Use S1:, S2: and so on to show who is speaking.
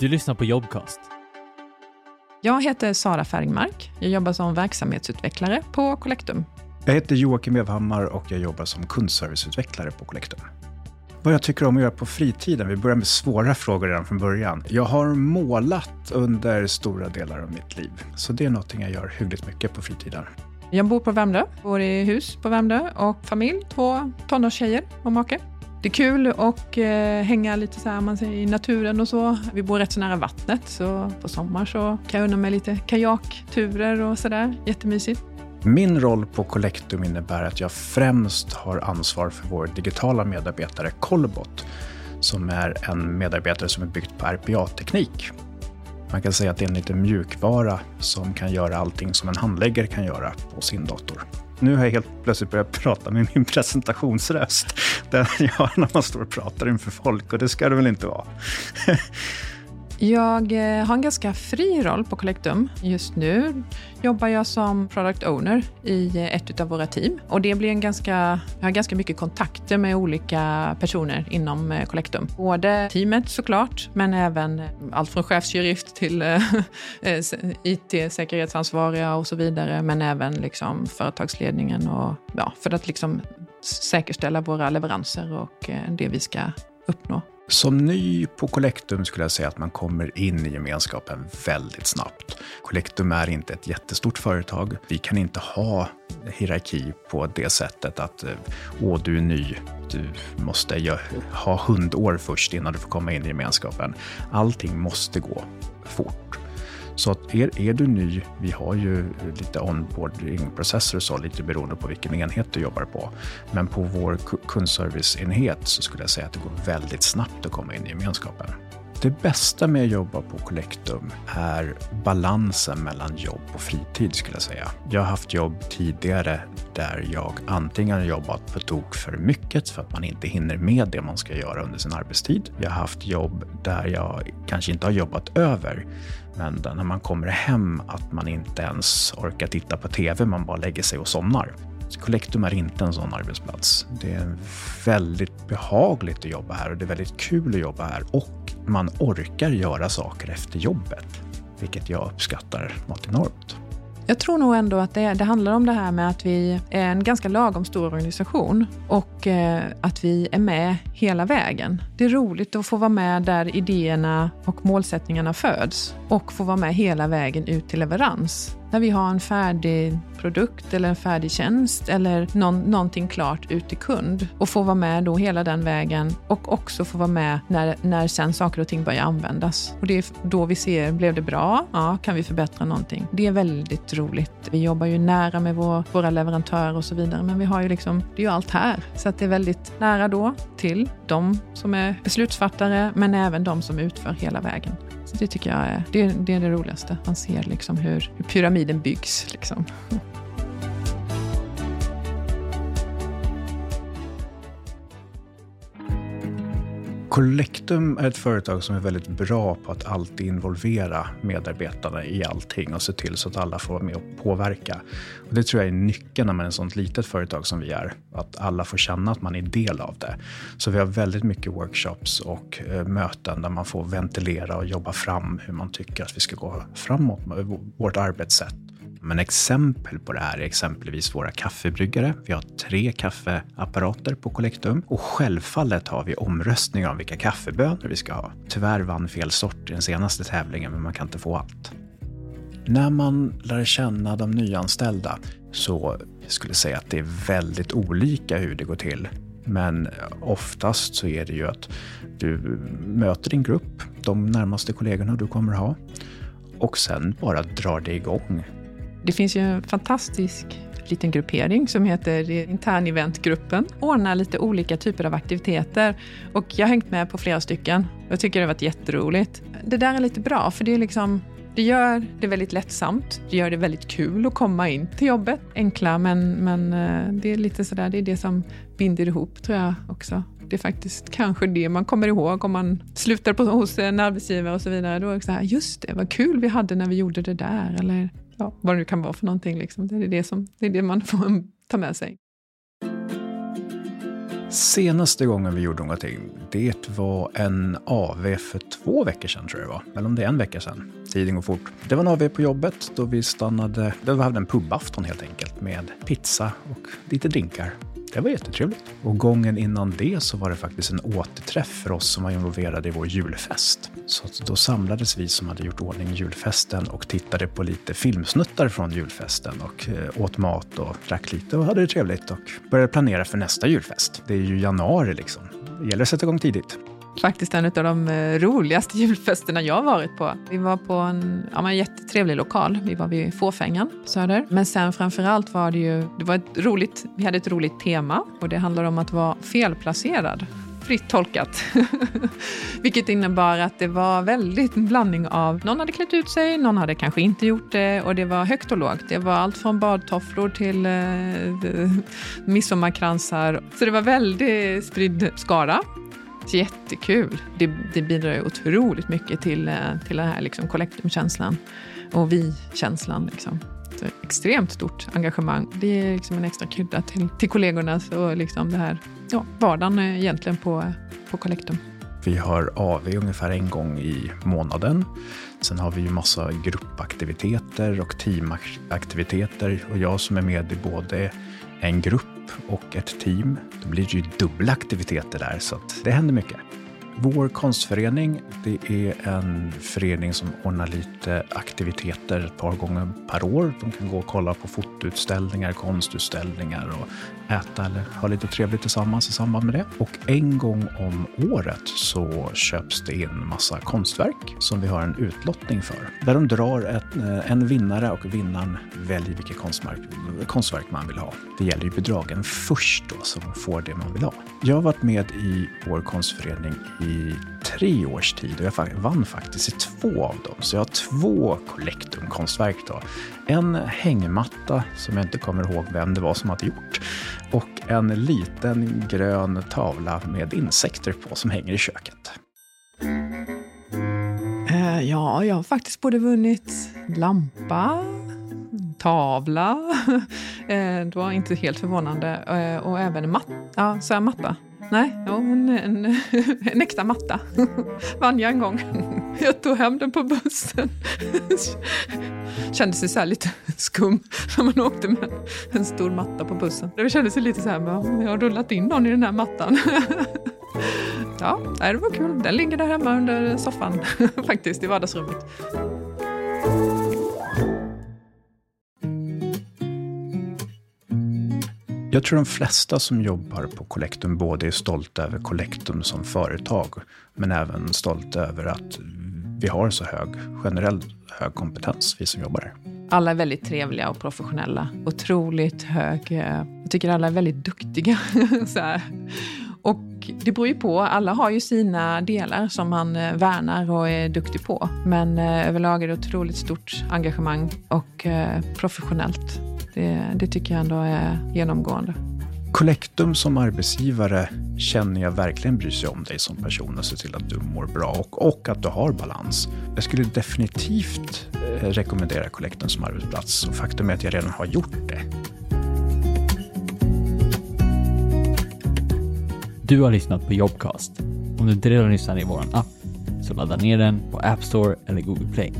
S1: Du lyssnar på Jobcast.
S2: Jag heter Sara Färgmark. Jag jobbar som verksamhetsutvecklare på Collectum.
S3: Jag heter Joakim Evhammar och jag jobbar som kundserviceutvecklare på Collectum. Vad jag tycker om att göra på fritiden, vi börjar med svåra frågor redan från början. Jag har målat under stora delar av mitt liv, så det är någonting jag gör hyggligt mycket på fritiden.
S2: Jag bor på Värmdö, bor i hus på Värmdö och familj, två tonårstjejer och make. Det är kul att eh, hänga lite så här, man säger, i naturen och så. Vi bor rätt så nära vattnet, så på sommar så kan jag unna mig lite kajakturer och sådär. Jättemysigt.
S3: Min roll på Collectum innebär att jag främst har ansvar för vår digitala medarbetare Colbot, som är en medarbetare som är byggt på RPA-teknik. Man kan säga att det är en liten mjukvara som kan göra allting som en handläggare kan göra på sin dator. Nu har jag helt plötsligt börjat prata med min presentationsröst. Den jag har när man står och pratar inför folk och det ska det väl inte vara.
S2: Jag eh, har en ganska fri roll på Collectum. Just nu jobbar jag som product owner i eh, ett av våra team. Och det blir en ganska, jag har ganska mycket kontakter med olika personer inom eh, Collectum. Både teamet såklart, men även allt från chefsjurist till IT-säkerhetsansvariga och så vidare. Men även liksom företagsledningen och ja, för att liksom säkerställa våra leveranser och det vi ska uppnå.
S3: Som ny på Collectum skulle jag säga att man kommer in i gemenskapen väldigt snabbt. Collectum är inte ett jättestort företag. Vi kan inte ha hierarki på det sättet att eh, åh, du är ny, du måste ha hundår först innan du får komma in i gemenskapen. Allting måste gå fort. Så att är, är du ny, vi har ju lite onboarding-processer och så, lite beroende på vilken enhet du jobbar på. Men på vår kundserviceenhet så skulle jag säga att det går väldigt snabbt att komma in i gemenskapen. Det bästa med att jobba på Collectum är balansen mellan jobb och fritid skulle jag säga. Jag har haft jobb tidigare där jag antingen har jobbat på tok för mycket för att man inte hinner med det man ska göra under sin arbetstid. Jag har haft jobb där jag kanske inte har jobbat över, men när man kommer hem att man inte ens orkar titta på TV, man bara lägger sig och somnar. Collectum är inte en sån arbetsplats. Det är väldigt behagligt att jobba här och det är väldigt kul att jobba här och man orkar göra saker efter jobbet, vilket jag uppskattar något enormt.
S2: Jag tror nog ändå att det, det, handlar om det här med att vi är en ganska lagom stor organisation och eh, att vi är med hela vägen. Det är roligt att få vara med där idéerna och målsättningarna föds och få vara med hela vägen ut till leverans. När vi har en färdig produkt eller en färdig tjänst eller någon, någonting klart ut till kund och få vara med då hela den vägen och också få vara med när, när sen saker och ting börjar användas. Och det är då vi ser, blev det bra? Ja, kan vi förbättra någonting? Det är väldigt roligt. Vi jobbar ju nära med vår, våra leverantörer och så vidare, men vi har ju liksom, det är ju allt här. Så att det är väldigt nära då till de som är beslutsfattare, men även de som utför hela vägen. Så det tycker jag är det, det, är det roligaste. Man ser liksom hur, hur pyramiden byggs. Liksom.
S3: Collectum är ett företag som är väldigt bra på att alltid involvera medarbetarna i allting och se till så att alla får vara med och påverka. Och det tror jag är nyckeln när man är ett sånt litet företag som vi är. Att alla får känna att man är del av det. Så vi har väldigt mycket workshops och eh, möten där man får ventilera och jobba fram hur man tycker att vi ska gå framåt med vårt arbetssätt men exempel på det här är exempelvis våra kaffebryggare. Vi har tre kaffeapparater på Collectum och självfallet har vi omröstningar om vilka kaffebönor vi ska ha. Tyvärr vann fel sort i den senaste tävlingen, men man kan inte få allt. När man lär känna de nyanställda så skulle jag säga att det är väldigt olika hur det går till. Men oftast så är det ju att du möter din grupp, de närmaste kollegorna du kommer ha och sen bara drar det igång.
S2: Det finns ju en fantastisk liten gruppering som heter interneventgruppen. Ordnar lite olika typer av aktiviteter och jag har hängt med på flera stycken. Jag tycker det har varit jätteroligt. Det där är lite bra för det är liksom det gör det väldigt lättsamt. Det gör det väldigt kul att komma in till jobbet. Enkla, men, men eh, det är lite sådär, det är det som binder ihop tror jag också. Det är faktiskt kanske det man kommer ihåg om man slutar på, hos en arbetsgivare och så vidare. Då är det så här, just det, vad kul vi hade när vi gjorde det där. Eller ja, vad det nu kan vara för någonting. Liksom. Det, är det, som, det är det man får ta med sig.
S3: Senaste gången vi gjorde någonting, det var en AV för två veckor sedan tror jag det var. Eller om det är en vecka sedan. Tiden går fort. Det var en AV på jobbet då vi stannade, då vi hade en pubafton helt enkelt med pizza och lite drinkar. Det var jättetrevligt. Och gången innan det så var det faktiskt en återträff för oss som var involverade i vår julfest. Så då samlades vi som hade gjort ordning julfesten och tittade på lite filmsnuttar från julfesten och eh, åt mat och drack lite och hade det trevligt och började planera för nästa julfest. Det är ju januari liksom. Det gäller att sätta igång tidigt
S2: faktiskt en av de eh, roligaste julfesterna jag varit på. Vi var på en ja, jättetrevlig lokal. Vi var vid Fåfängan på Söder. Men sen framförallt var det ju, det var ett roligt, vi hade ett roligt tema och det handlade om att vara felplacerad fritt tolkat. Vilket innebar att det var väldigt en blandning av, någon hade klätt ut sig, någon hade kanske inte gjort det och det var högt och lågt. Det var allt från badtofflor till eh, midsommarkransar. Så det var väldigt spridd skara Jättekul. Det, det bidrar otroligt mycket till, eh, till den här liksom kollektumkänslan och vi-känslan. Liksom. Extremt stort engagemang. Det är liksom en extra krydda till, till kollegorna och liksom det här, ja, vardagen egentligen på, på Collectum.
S3: Vi har AV ungefär en gång i månaden. Sen har vi ju massa gruppaktiviteter och teamaktiviteter och jag som är med i både en grupp och ett team. Då blir det ju dubbla aktiviteter där, så att det händer mycket. Vår konstförening, det är en förening som ordnar lite aktiviteter ett par gånger per år. De kan gå och kolla på fotoutställningar, konstutställningar och äta eller ha lite trevligt tillsammans i samband med det. Och en gång om året så köps det in massa konstverk som vi har en utlottning för. Där de drar ett, eh, en vinnare och vinnaren väljer vilket konstverk, konstverk man vill ha. Det gäller ju bedragen först då som får det man vill ha. Jag har varit med i vår konstförening i i tre års tid och jag vann faktiskt i två av dem. Så jag har två Collectum-konstverk då. En hängmatta som jag inte kommer ihåg vem det var som hade gjort och en liten grön tavla med insekter på som hänger i köket.
S2: Eh, ja, jag har faktiskt både vunnit lampa, tavla, eh, det var inte helt förvånande, eh, och även matta. Ja, så matta? Nej, ja, en, en, en äkta matta vann jag en gång. Jag tog hem den på bussen. Kändes så lite skum när man åkte med en stor matta på bussen. Det kändes lite så här, jag har rullat in någon i den här mattan. Ja, det var kul. Den ligger där hemma under soffan faktiskt, i vardagsrummet.
S3: Jag tror de flesta som jobbar på Collectum både är stolta över Collectum som företag, men även stolta över att vi har så hög, generell hög kompetens, vi som jobbar här.
S2: Alla är väldigt trevliga och professionella. Otroligt hög... Eh, jag tycker alla är väldigt duktiga. och det beror ju på. Alla har ju sina delar som man eh, värnar och är duktig på. Men eh, överlag är det otroligt stort engagemang och professionellt. Det, det tycker jag ändå är genomgående.
S3: Collectum som arbetsgivare känner jag verkligen bryr sig om dig som person och ser till att du mår bra och, och att du har balans. Jag skulle definitivt eh, rekommendera Collectum som arbetsplats och faktum är att jag redan har gjort det.
S1: Du har lyssnat på Jobcast. Om du inte redan lyssnar i vår app så ladda ner den på App Store eller Google Play.